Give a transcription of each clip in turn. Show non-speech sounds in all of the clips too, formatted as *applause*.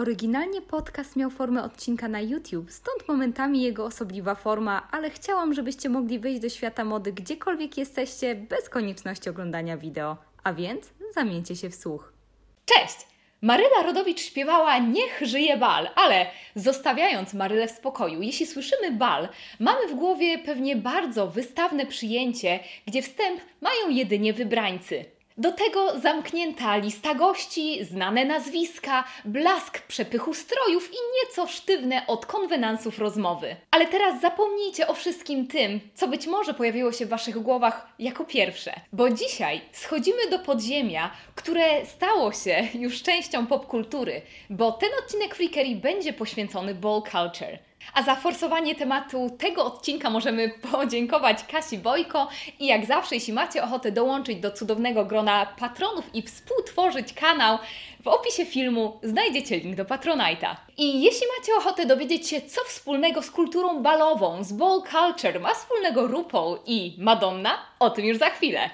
Oryginalnie podcast miał formę odcinka na YouTube, stąd momentami jego osobliwa forma, ale chciałam, żebyście mogli wyjść do świata mody gdziekolwiek jesteście, bez konieczności oglądania wideo. A więc zamieńcie się w słuch. Cześć! Maryla Rodowicz śpiewała Niech żyje bal, ale zostawiając Marylę w spokoju, jeśli słyszymy bal, mamy w głowie pewnie bardzo wystawne przyjęcie, gdzie wstęp mają jedynie wybrańcy. Do tego zamknięta lista gości, znane nazwiska, blask przepychu strojów i nieco sztywne od konwenansów rozmowy. Ale teraz zapomnijcie o wszystkim tym, co być może pojawiło się w Waszych głowach jako pierwsze. Bo dzisiaj schodzimy do podziemia, które stało się już częścią popkultury, bo ten odcinek Freakery będzie poświęcony ball culture. A za forsowanie tematu tego odcinka możemy *laughs* podziękować Kasi Bojko i jak zawsze, jeśli macie ochotę dołączyć do cudownego grona patronów i współtworzyć kanał, w opisie filmu znajdziecie link do Patronite'a. I jeśli macie ochotę dowiedzieć się, co wspólnego z kulturą balową, z ball culture ma wspólnego RuPaul i Madonna, o tym już za chwilę.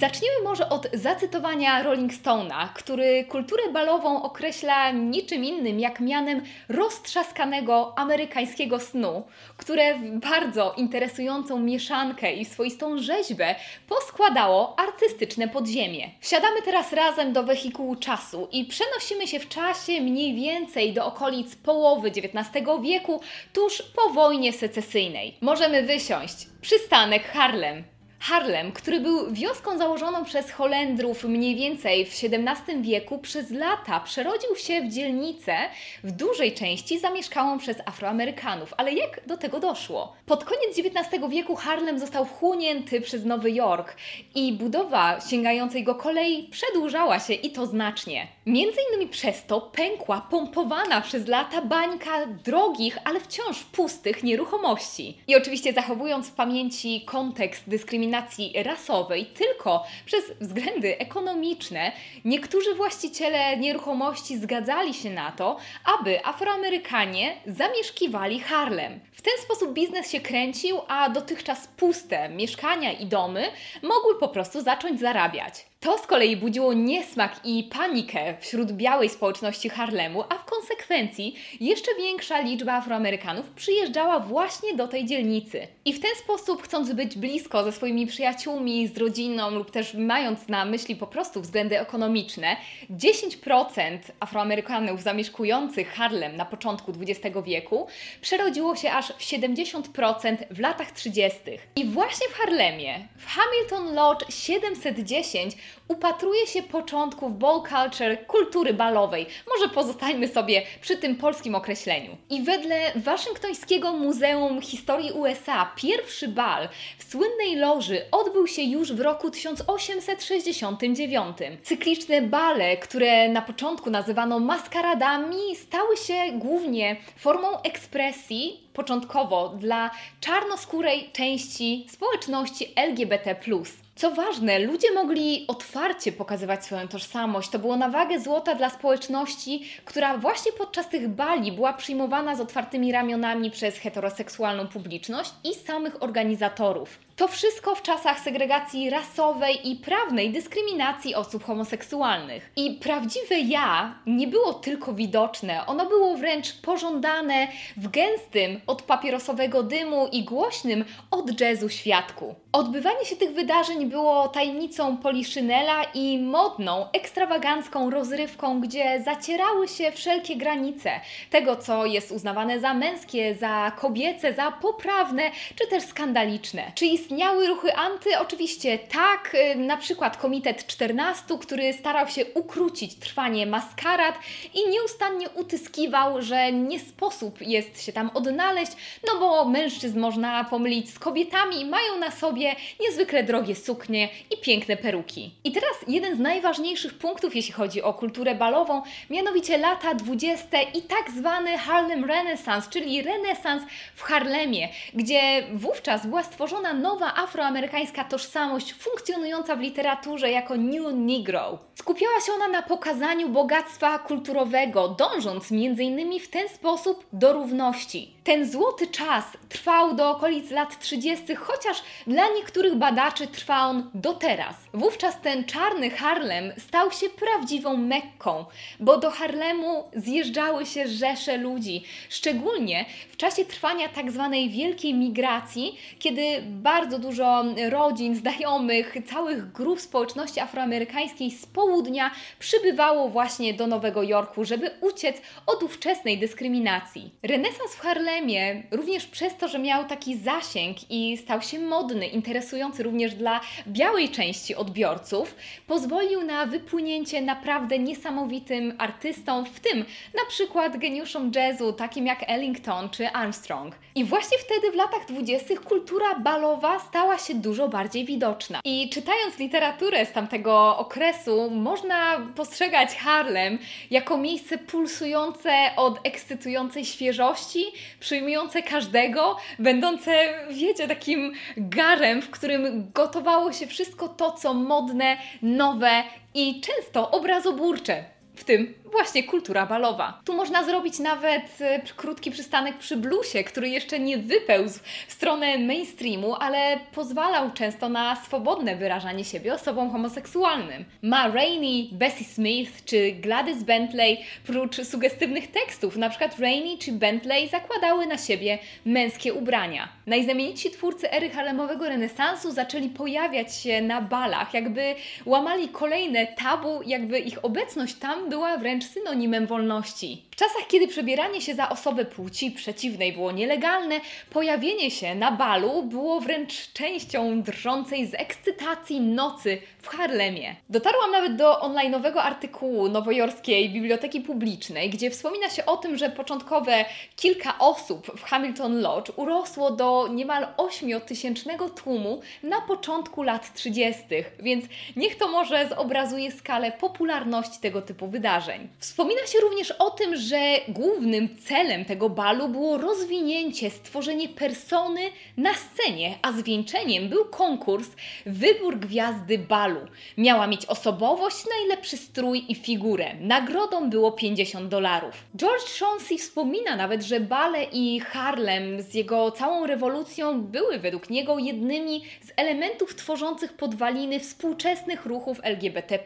Zaczniemy może od zacytowania Rolling Stone'a, który kulturę balową określa niczym innym jak mianem roztrzaskanego amerykańskiego snu, które w bardzo interesującą mieszankę i swoistą rzeźbę poskładało artystyczne podziemie. Wsiadamy teraz razem do wehikułu czasu i przenosimy się w czasie mniej więcej do okolic połowy XIX wieku, tuż po wojnie secesyjnej. Możemy wysiąść. Przystanek Harlem. Harlem, który był wioską założoną przez Holendrów mniej więcej w XVII wieku, przez lata przerodził się w dzielnicę w dużej części zamieszkałą przez Afroamerykanów. Ale jak do tego doszło? Pod koniec XIX wieku Harlem został wchłonięty przez Nowy Jork i budowa sięgającej go kolei przedłużała się i to znacznie. Między innymi przez to pękła pompowana przez lata bańka drogich, ale wciąż pustych nieruchomości. I oczywiście zachowując w pamięci kontekst dyskryminacji dyskryminacji rasowej tylko przez względy ekonomiczne, niektórzy właściciele nieruchomości zgadzali się na to, aby Afroamerykanie zamieszkiwali Harlem. W ten sposób biznes się kręcił, a dotychczas puste mieszkania i domy mogły po prostu zacząć zarabiać. To z kolei budziło niesmak i panikę wśród białej społeczności Harlemu, a w konsekwencji jeszcze większa liczba Afroamerykanów przyjeżdżała właśnie do tej dzielnicy. I w ten sposób, chcąc być blisko ze swoimi przyjaciółmi, z rodziną lub też mając na myśli po prostu względy ekonomiczne, 10% Afroamerykanów zamieszkujących Harlem na początku XX wieku przerodziło się aż w 70% w latach 30. I właśnie w Harlemie, w Hamilton Lodge 710 upatruje się początków ball culture, kultury balowej. Może pozostańmy sobie przy tym polskim określeniu. I wedle Waszyngtońskiego Muzeum Historii USA pierwszy bal w słynnej loży odbył się już w roku 1869. Cykliczne bale, które na początku nazywano maskaradami, stały się głównie formą ekspresji początkowo dla czarnoskórej części społeczności LGBT. Co ważne, ludzie mogli otwarcie pokazywać swoją tożsamość. To było na wagę złota dla społeczności, która właśnie podczas tych bali była przyjmowana z otwartymi ramionami przez heteroseksualną publiczność i samych organizatorów. To wszystko w czasach segregacji rasowej i prawnej dyskryminacji osób homoseksualnych. I prawdziwe ja nie było tylko widoczne, ono było wręcz pożądane w gęstym od papierosowego dymu i głośnym od jazzu świadku. Odbywanie się tych wydarzeń było tajemnicą Poliszynela i modną, ekstrawagancką rozrywką, gdzie zacierały się wszelkie granice tego, co jest uznawane za męskie, za kobiece, za poprawne czy też skandaliczne. Czy istniały ruchy anty? Oczywiście tak, y, na przykład Komitet 14, który starał się ukrócić trwanie maskarad i nieustannie utyskiwał, że nie sposób jest się tam odnaleźć, no bo mężczyzn można pomylić z kobietami, mają na sobie niezwykle drogie suknie i piękne peruki. I teraz jeden z najważniejszych punktów, jeśli chodzi o kulturę balową, mianowicie lata 20. i tak zwany Harlem Renaissance, czyli renesans w Harlemie, gdzie wówczas była stworzona nowa nowa afroamerykańska tożsamość funkcjonująca w literaturze jako New Negro. Skupiała się ona na pokazaniu bogactwa kulturowego, dążąc m.in. w ten sposób do równości. Ten złoty czas trwał do okolic lat 30., chociaż dla niektórych badaczy trwa on do teraz. Wówczas ten czarny Harlem stał się prawdziwą Mekką, bo do Harlemu zjeżdżały się rzesze ludzi, szczególnie w czasie trwania tak zwanej wielkiej migracji, kiedy bardzo dużo rodzin, znajomych, całych grup społeczności afroamerykańskiej z południa przybywało właśnie do Nowego Jorku, żeby uciec od ówczesnej dyskryminacji. Renesans w Harlemie, również przez to, że miał taki zasięg i stał się modny, interesujący również dla białej części odbiorców, pozwolił na wypłynięcie naprawdę niesamowitym artystom, w tym na przykład geniuszom jazzu, takim jak Ellington czy Armstrong. I właśnie wtedy w latach 20. kultura balowa stała się dużo bardziej widoczna. I czytając literaturę z tamtego okresu, można postrzegać Harlem jako miejsce pulsujące od ekscytującej świeżości, przyjmujące każdego, będące, wiecie, takim garem, w którym gotowało się wszystko to, co modne, nowe i często obrazoburcze w tym właśnie kultura balowa. Tu można zrobić nawet e, krótki przystanek przy bluesie, który jeszcze nie wypełzł w stronę mainstreamu, ale pozwalał często na swobodne wyrażanie siebie osobom homoseksualnym. Ma Rainey, Bessie Smith czy Gladys Bentley, prócz sugestywnych tekstów, na przykład Rainey czy Bentley zakładały na siebie męskie ubrania. Najznamienitsi twórcy ery harlemowego renesansu zaczęli pojawiać się na balach, jakby łamali kolejne tabu, jakby ich obecność tam była wręcz synonimem wolności. Czasach, kiedy przebieranie się za osobę płci przeciwnej było nielegalne, pojawienie się na balu było wręcz częścią drżącej z ekscytacji nocy w Harlemie. Dotarłam nawet do online'owego artykułu nowojorskiej biblioteki publicznej, gdzie wspomina się o tym, że początkowe kilka osób w Hamilton Lodge urosło do niemal 8-tysięcznego tłumu na początku lat 30., więc niech to może zobrazuje skalę popularności tego typu wydarzeń. Wspomina się również o tym, że głównym celem tego balu było rozwinięcie, stworzenie persony na scenie, a zwieńczeniem był konkurs Wybór Gwiazdy Balu. Miała mieć osobowość, najlepszy strój i figurę. Nagrodą było 50 dolarów. George Chauncey wspomina nawet, że bale i Harlem z jego całą rewolucją były według niego jednymi z elementów tworzących podwaliny współczesnych ruchów LGBT+,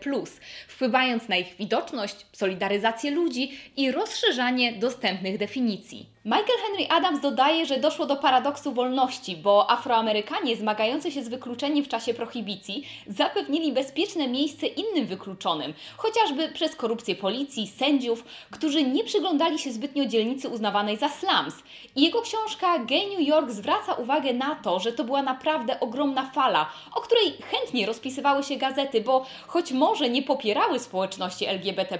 wpływając na ich widoczność, solidaryzację ludzi i rozszerzanie dostępnych definicji. Michael Henry Adams dodaje, że doszło do paradoksu wolności, bo Afroamerykanie zmagający się z wykluczeniem w czasie prohibicji zapewnili bezpieczne miejsce innym wykluczonym, chociażby przez korupcję policji, sędziów, którzy nie przyglądali się zbytnio dzielnicy uznawanej za slums. I jego książka Gay New York zwraca uwagę na to, że to była naprawdę ogromna fala, o której chętnie rozpisywały się gazety, bo choć może nie popierały społeczności LGBT,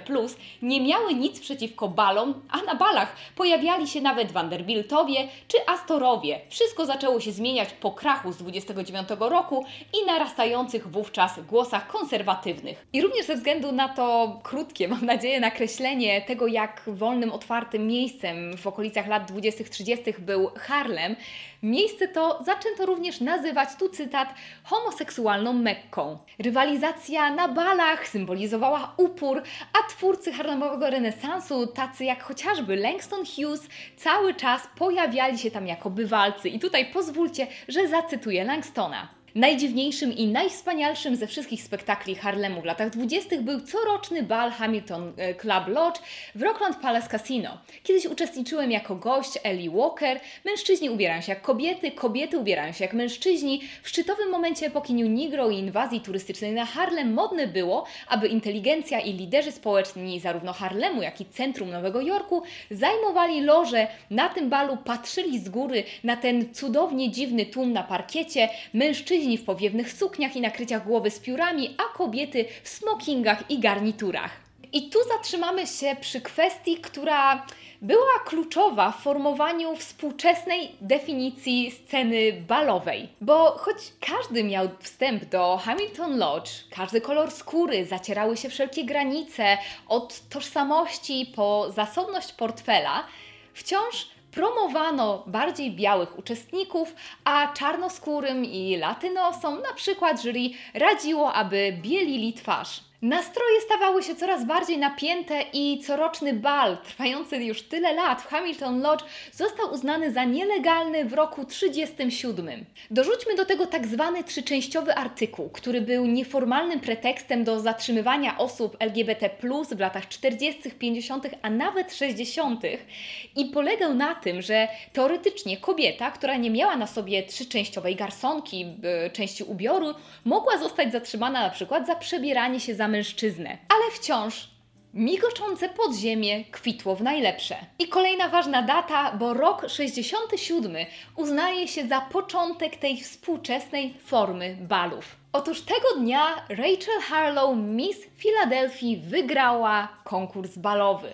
nie miały nic przeciwko balom, a na balach pojawiali się nawet Vanderbiltowie czy Astorowie. Wszystko zaczęło się zmieniać po krachu z 29 roku i narastających wówczas głosach konserwatywnych. I również ze względu na to krótkie, mam nadzieję, nakreślenie tego, jak wolnym, otwartym miejscem w okolicach lat 20-30 był Harlem, Miejsce to zaczęto również nazywać, tu cytat, homoseksualną Mekką. Rywalizacja na balach symbolizowała upór, a twórcy harlemowego renesansu, tacy jak chociażby Langston Hughes, cały czas pojawiali się tam jako bywalcy. I tutaj pozwólcie, że zacytuję Langstona. Najdziwniejszym i najwspanialszym ze wszystkich spektakli Harlemu w latach 20. był coroczny bal Hamilton e, Club Lodge w Rockland Palace Casino. Kiedyś uczestniczyłem jako gość Ellie Walker. Mężczyźni ubierają się jak kobiety, kobiety ubierają się jak mężczyźni. W szczytowym momencie epoki New Negro i inwazji turystycznej na Harlem modne było, aby inteligencja i liderzy społeczni zarówno Harlemu, jak i centrum Nowego Jorku zajmowali loże. Na tym balu patrzyli z góry na ten cudownie dziwny tłum na parkiecie. Mężczyźni mężczyźni w powiewnych sukniach i nakryciach głowy z piórami, a kobiety w smokingach i garniturach. I tu zatrzymamy się przy kwestii, która była kluczowa w formowaniu współczesnej definicji sceny balowej. Bo choć każdy miał wstęp do Hamilton Lodge, każdy kolor skóry, zacierały się wszelkie granice, od tożsamości po zasobność portfela, wciąż promowano bardziej białych uczestników, a czarnoskórym i latynosom na przykład jury radziło, aby bielili twarz. Nastroje stawały się coraz bardziej napięte i coroczny bal, trwający już tyle lat w Hamilton Lodge, został uznany za nielegalny w roku 1937. Dorzućmy do tego tak zwany trzyczęściowy artykuł, który był nieformalnym pretekstem do zatrzymywania osób LGBT w latach 40., 50., a nawet 60. i polegał na tym, że teoretycznie kobieta, która nie miała na sobie trzyczęściowej garsonki, części ubioru, mogła zostać zatrzymana na przykład za przebieranie się za mężczyznę. Ale wciąż migoczące podziemie kwitło w najlepsze. I kolejna ważna data, bo rok 67 uznaje się za początek tej współczesnej formy balów. Otóż tego dnia Rachel Harlow Miss Philadelphia wygrała konkurs balowy.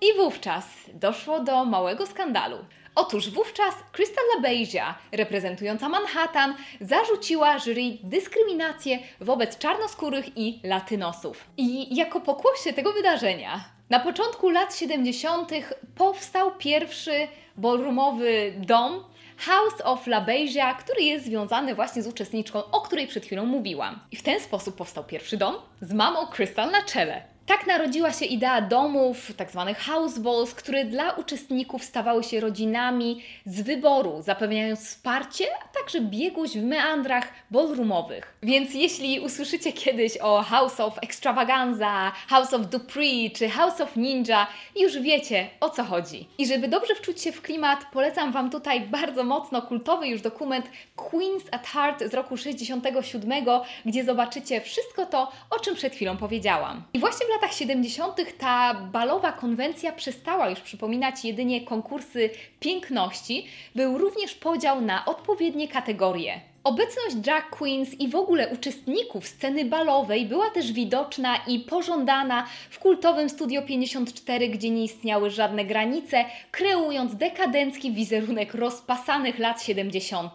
I wówczas doszło do małego skandalu. Otóż wówczas Crystal LaBeija, reprezentująca Manhattan, zarzuciła jury dyskryminację wobec czarnoskórych i latynosów. I jako pokłosie tego wydarzenia na początku lat 70. powstał pierwszy ballroomowy dom House of LaBeija, który jest związany właśnie z uczestniczką, o której przed chwilą mówiłam. I w ten sposób powstał pierwszy dom z mamą Crystal na czele. Tak narodziła się idea domów, tak zwanych house balls, które dla uczestników stawały się rodzinami z wyboru, zapewniając wsparcie, a także biegłość w meandrach ballroomowych. Więc jeśli usłyszycie kiedyś o House of Extravaganza, House of Dupree czy House of Ninja, już wiecie o co chodzi. I żeby dobrze wczuć się w klimat, polecam Wam tutaj bardzo mocno kultowy już dokument Queens at Heart z roku 67, gdzie zobaczycie wszystko to, o czym przed chwilą powiedziałam. I właśnie w latach 70. ta balowa konwencja przestała już przypominać jedynie konkursy piękności, był również podział na odpowiednie kategorie. Obecność drag queens i w ogóle uczestników sceny balowej była też widoczna i pożądana w kultowym Studio 54, gdzie nie istniały żadne granice, kreując dekadencki wizerunek rozpasanych lat 70.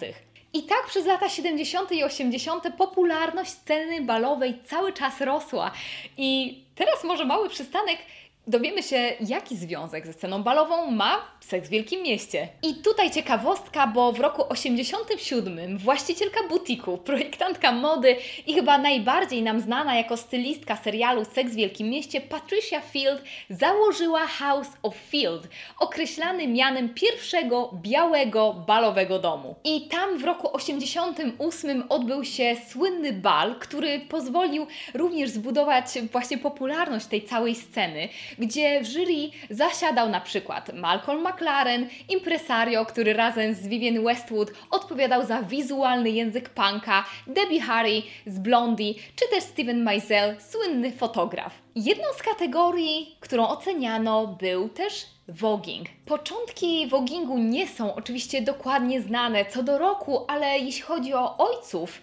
I tak przez lata 70. i 80. popularność sceny balowej cały czas rosła. I teraz może mały przystanek dowiemy się, jaki związek ze sceną balową ma Seks w Wielkim Mieście. I tutaj ciekawostka, bo w roku 87 właścicielka butiku, projektantka mody i chyba najbardziej nam znana jako stylistka serialu Seks w Wielkim Mieście, Patricia Field, założyła House of Field, określany mianem pierwszego białego balowego domu. I tam w roku 88 odbył się słynny bal, który pozwolił również zbudować właśnie popularność tej całej sceny, gdzie w jury zasiadał na przykład Malcolm McLaren, impresario, który razem z Vivienne Westwood odpowiadał za wizualny język punka, Debbie Harry z Blondie, czy też Steven Meisel, słynny fotograf. Jedną z kategorii, którą oceniano, był też Voguing. Początki voguingu nie są oczywiście dokładnie znane co do roku, ale jeśli chodzi o ojców,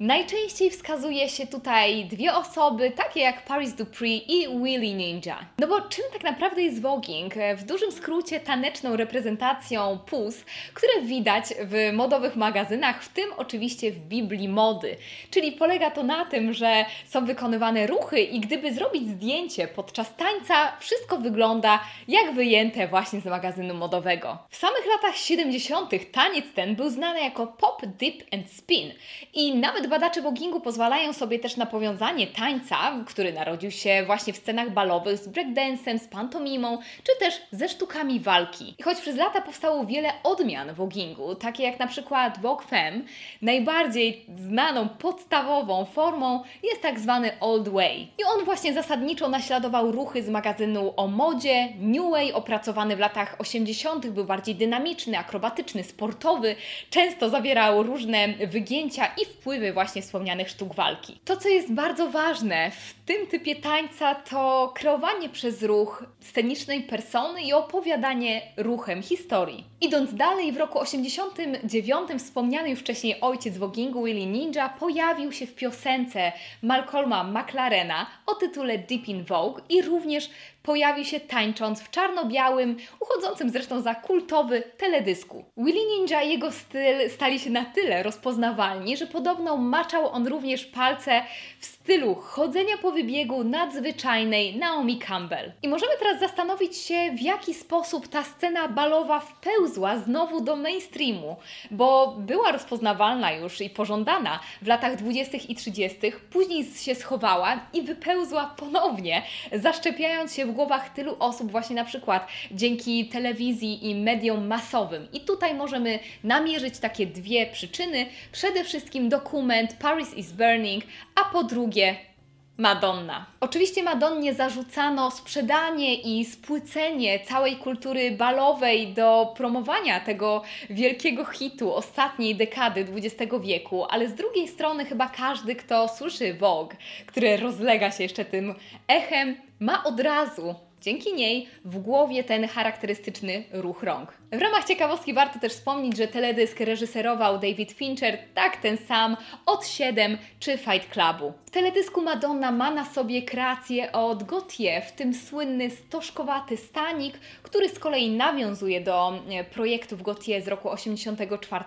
Najczęściej wskazuje się tutaj dwie osoby, takie jak Paris Dupree i Willy Ninja. No bo czym tak naprawdę jest voguing? W dużym skrócie taneczną reprezentacją pus, które widać w modowych magazynach, w tym oczywiście w Biblii mody. Czyli polega to na tym, że są wykonywane ruchy i gdyby zrobić zdjęcie podczas tańca, wszystko wygląda jak wyjęte właśnie z magazynu modowego. W samych latach 70. taniec ten był znany jako pop, dip and spin i nawet badacze voguingu pozwalają sobie też na powiązanie tańca, który narodził się właśnie w scenach balowych z breakdancem, z pantomimą, czy też ze sztukami walki. I choć przez lata powstało wiele odmian voguingu, takie jak na przykład Vogue Femme, najbardziej znaną podstawową formą jest tak zwany Old Way. I on właśnie zasadniczo naśladował ruchy z magazynu o modzie, New Way opracowany w latach 80. był bardziej dynamiczny, akrobatyczny, sportowy, często zawierał różne wygięcia i wpływy właśnie wspomnianych sztuk walki. To, co jest bardzo ważne w tym typie tańca, to kreowanie przez ruch scenicznej persony i opowiadanie ruchem historii. Idąc dalej, w roku 89 wspomniany już wcześniej ojciec wogingu Willie Ninja pojawił się w piosence Malcolma McLarena o tytule Deep in Vogue i również pojawił się tańcząc w czarno-białym, uchodzącym zresztą za kultowy teledysku. Willy Ninja i jego styl stali się na tyle rozpoznawalni, że podobno maczał on również palce w stylu chodzenia po wybiegu nadzwyczajnej Naomi Campbell. I możemy teraz zastanowić się, w jaki sposób ta scena balowa wpełzła znowu do mainstreamu, bo była rozpoznawalna już i pożądana w latach 20. i 30., później się schowała i wypełzła ponownie, zaszczepiając się w głowach tylu osób właśnie na przykład dzięki telewizji i mediom masowym. I tutaj możemy namierzyć takie dwie przyczyny. Przede wszystkim dokument Paris is Burning, a po drugie Madonna. Oczywiście Madonnie zarzucano sprzedanie i spłycenie całej kultury balowej do promowania tego wielkiego hitu ostatniej dekady XX wieku, ale z drugiej strony chyba każdy, kto słyszy Vogue, które rozlega się jeszcze tym echem, ma od razu Dzięki niej w głowie ten charakterystyczny ruch rąk. W ramach ciekawostki warto też wspomnieć, że teledysk reżyserował David Fincher, tak ten sam, od 7 czy Fight Clubu. W teledysku Madonna ma na sobie kreację od Gautier, w tym słynny stożkowaty stanik, który z kolei nawiązuje do e, projektów Gautier z roku 84,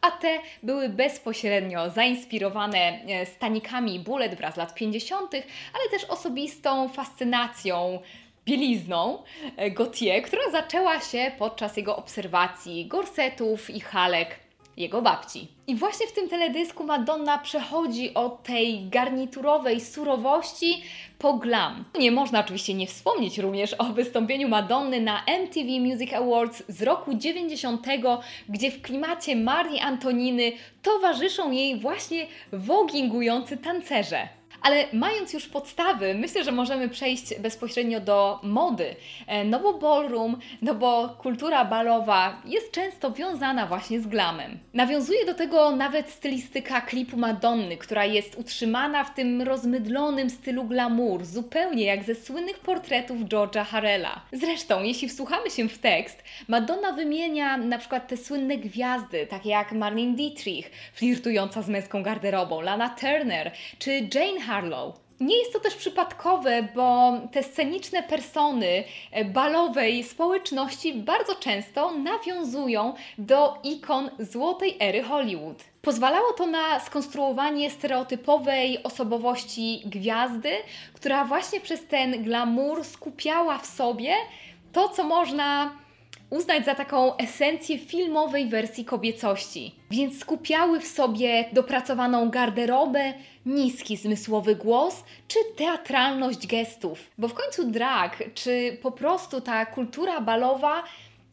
a te były bezpośrednio zainspirowane e, stanikami Bullet wraz z lat 50., ale też osobistą fascynacją bielizną e, Gautier, która zaczęła się podczas jego obserwacji gorsetów i halek jego babci. I właśnie w tym teledysku Madonna przechodzi od tej garniturowej surowości po glam. Nie można oczywiście nie wspomnieć również o wystąpieniu Madonny na MTV Music Awards z roku 90, gdzie w klimacie Marii Antoniny towarzyszą jej właśnie wogingujący tancerze. Ale mając już podstawy, myślę, że możemy przejść bezpośrednio do mody. E, no bo ballroom, no bo kultura balowa jest często wiązana właśnie z glamem. Nawiązuje do tego nawet stylistyka klipu Madonny, która jest utrzymana w tym rozmydlonym stylu glamour, zupełnie jak ze słynnych portretów George'a Harrella. Zresztą, jeśli wsłuchamy się w tekst, Madonna wymienia na przykład te słynne gwiazdy, takie jak Marlene Dietrich, flirtująca z męską garderobą, Lana Turner czy Jane Harlow. Nie jest to też przypadkowe, bo te sceniczne persony e, balowej społeczności bardzo często nawiązują do ikon złotej ery Hollywood. Pozwalało to na skonstruowanie stereotypowej osobowości gwiazdy, która właśnie przez ten glamour skupiała w sobie to, co można uznać za taką esencję filmowej wersji kobiecości. Więc skupiały w sobie dopracowaną garderobę, niski zmysłowy głos czy teatralność gestów. Bo w końcu drag, czy po prostu ta kultura balowa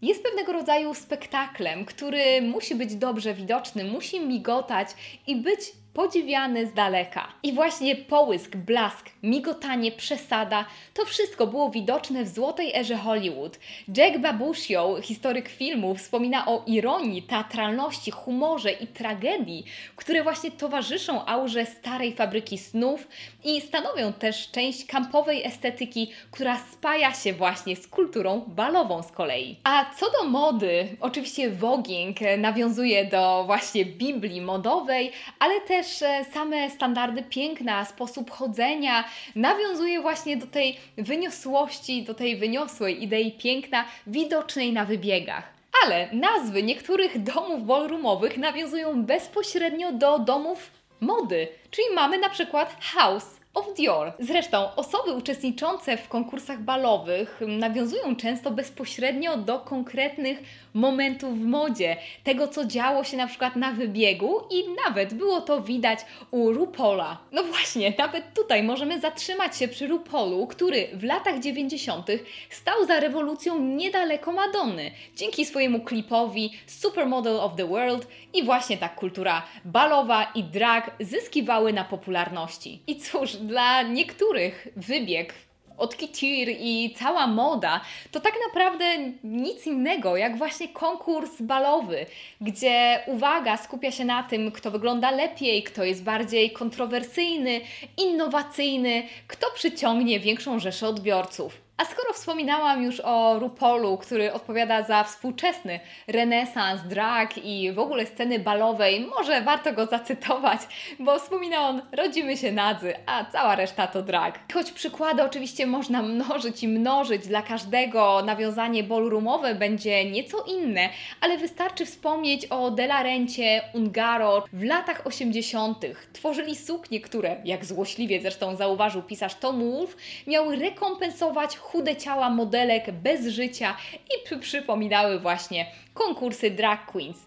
jest pewnego rodzaju spektaklem, który musi być dobrze widoczny, musi migotać i być podziwiany z daleka. I właśnie połysk, blask, migotanie, przesada to wszystko było widoczne w złotej erze Hollywood. Jack Babusio, historyk filmu, wspomina o ironii, teatralności, humorze i tragedii, które właśnie towarzyszą aurze starej fabryki snów i stanowią też część kampowej estetyki, która spaja się właśnie z kulturą balową z kolei. A co do mody, oczywiście voguing nawiązuje do właśnie Biblii modowej, ale też też same standardy piękna, sposób chodzenia nawiązuje właśnie do tej wyniosłości, do tej wyniosłej idei piękna widocznej na wybiegach. Ale nazwy niektórych domów ballroomowych nawiązują bezpośrednio do domów mody, czyli mamy na przykład House of Dior. Zresztą osoby uczestniczące w konkursach balowych nawiązują często bezpośrednio do konkretnych momentów w modzie, tego co działo się na przykład na wybiegu i nawet było to widać u RuPola. No właśnie, nawet tutaj możemy zatrzymać się przy RuPolu, który w latach 90. stał za rewolucją niedaleko Madonny, dzięki swojemu klipowi Supermodel of the World i właśnie ta kultura balowa i drag zyskiwały na popularności. I cóż, dla niektórych wybieg od couture i cała moda, to tak naprawdę nic innego jak właśnie konkurs balowy, gdzie uwaga skupia się na tym, kto wygląda lepiej, kto jest bardziej kontrowersyjny, innowacyjny, kto przyciągnie większą rzeszę odbiorców. A skoro wspominałam już o RuPaulu, który odpowiada za współczesny renesans drag i w ogóle sceny balowej, może warto go zacytować, bo wspomina on rodzimy się nadzy, a cała reszta to drag. Choć przykłady oczywiście można mnożyć i mnożyć, dla każdego nawiązanie ballroomowe będzie nieco inne, ale wystarczy wspomnieć o Delarencie, Ungaro. W latach 80. tworzyli suknie, które, jak złośliwie zresztą zauważył pisarz Tom Wolfe, miały rekompensować chude ciała modelek bez życia i przypominały właśnie konkursy drag queens.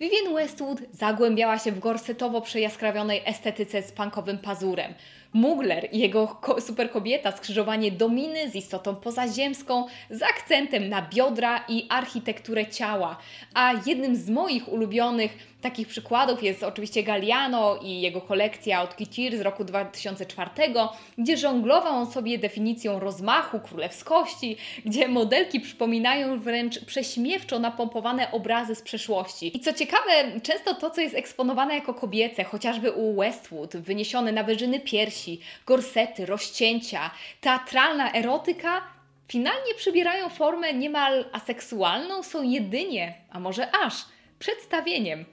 Vivienne Westwood zagłębiała się w gorsetowo przejaskrawionej estetyce z punkowym pazurem. Mugler i jego superkobieta skrzyżowanie dominy z istotą pozaziemską z akcentem na biodra i architekturę ciała. A jednym z moich ulubionych takich przykładów jest oczywiście Galliano i jego kolekcja od Couture z roku 2004, gdzie żonglował on sobie definicją rozmachu, królewskości, gdzie modelki przypominają wręcz prześmiewczo napompowane obrazy z przeszłości. I co ciekawe, często to, co jest eksponowane jako kobiece, chociażby u Westwood, wyniesione na wyżyny piersi, gorsety, rozcięcia, teatralna erotyka, finalnie przybierają formę niemal aseksualną, są jedynie, a może aż, przedstawieniem.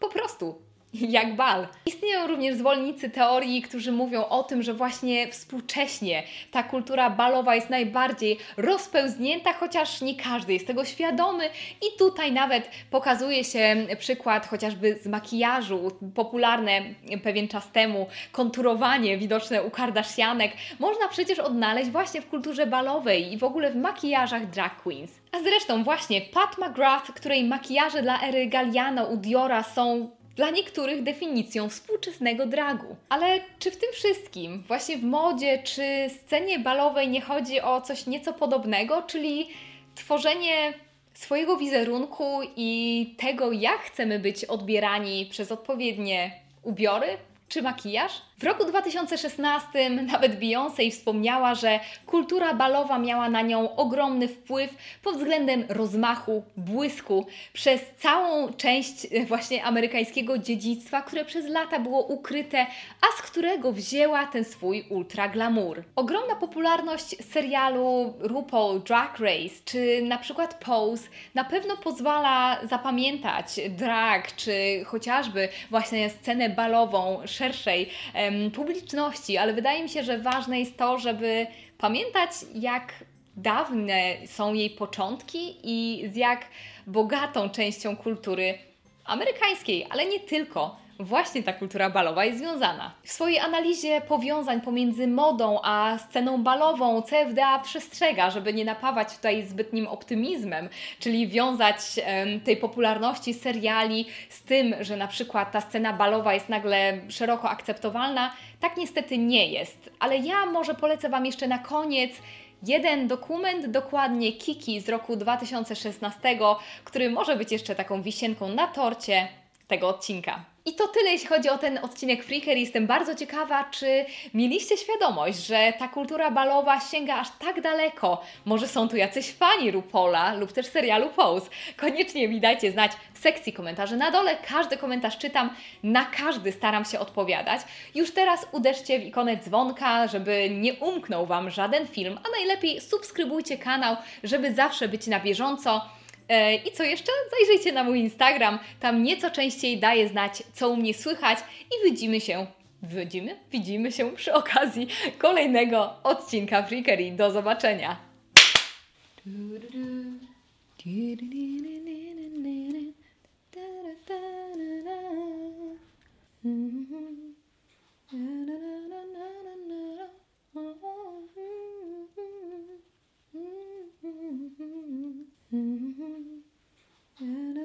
Po prostu *laughs* jak bal. Istnieją również zwolennicy teorii, którzy mówią o tym, że właśnie współcześnie ta kultura balowa jest najbardziej rozpełznięta, chociaż nie każdy jest tego świadomy. I tutaj nawet pokazuje się przykład chociażby z makijażu, popularne pewien czas temu, konturowanie widoczne u Kardashianek, można przecież odnaleźć właśnie w kulturze balowej i w ogóle w makijażach drag queens. A zresztą właśnie Pat McGrath, której makijaże dla ery Galliano u Diora są dla niektórych definicją współczesnego dragu. Ale czy w tym wszystkim, właśnie w modzie czy scenie balowej, nie chodzi o coś nieco podobnego, czyli tworzenie swojego wizerunku i tego, jak chcemy być odbierani przez odpowiednie ubiory czy makijaż? W roku 2016 nawet Beyoncé wspomniała, że kultura balowa miała na nią ogromny wpływ pod względem rozmachu, błysku przez całą część e, właśnie amerykańskiego dziedzictwa, które przez lata było ukryte, a z którego wzięła ten swój ultra glamour. Ogromna popularność serialu RuPaul Drag Race czy na przykład Pose na pewno pozwala zapamiętać drag czy chociażby właśnie scenę balową szerszej publiczności, ale wydaje mi się, że ważne jest to, żeby pamiętać, jak dawne są jej początki i z jak bogatą częścią kultury amerykańskiej, ale nie tylko właśnie ta kultura balowa jest związana. W swojej analizie powiązań pomiędzy modą a sceną balową CFDA przestrzega, żeby nie napawać tutaj zbytnim optymizmem, czyli wiązać um, tej popularności seriali z tym, że na przykład ta scena balowa jest nagle szeroko akceptowalna. Tak niestety nie jest. Ale ja może polecę Wam jeszcze na koniec jeden dokument, dokładnie Kiki z roku 2016, który może być jeszcze taką wisienką na torcie tego odcinka. I to tyle, jeśli chodzi o ten odcinek Freaker. Jestem bardzo ciekawa, czy mieliście świadomość, że ta kultura balowa sięga aż tak daleko. Może są tu jacyś fani Rupola lub też serialu Pose. Koniecznie mi dajcie znać w sekcji komentarzy na dole. Każdy komentarz czytam, na każdy staram się odpowiadać. Już teraz uderzcie w ikonę dzwonka, żeby nie umknął Wam żaden film, a najlepiej subskrybujcie kanał, żeby zawsze być na bieżąco. E, I co jeszcze? Zajrzyjcie na mój Instagram, tam nieco częściej daję znać, co u mnie słychać i widzimy się. Widzimy? Widzimy się przy okazji kolejnego odcinka Freakery. Do zobaczenia! Mm-hmm. Mm-hmm.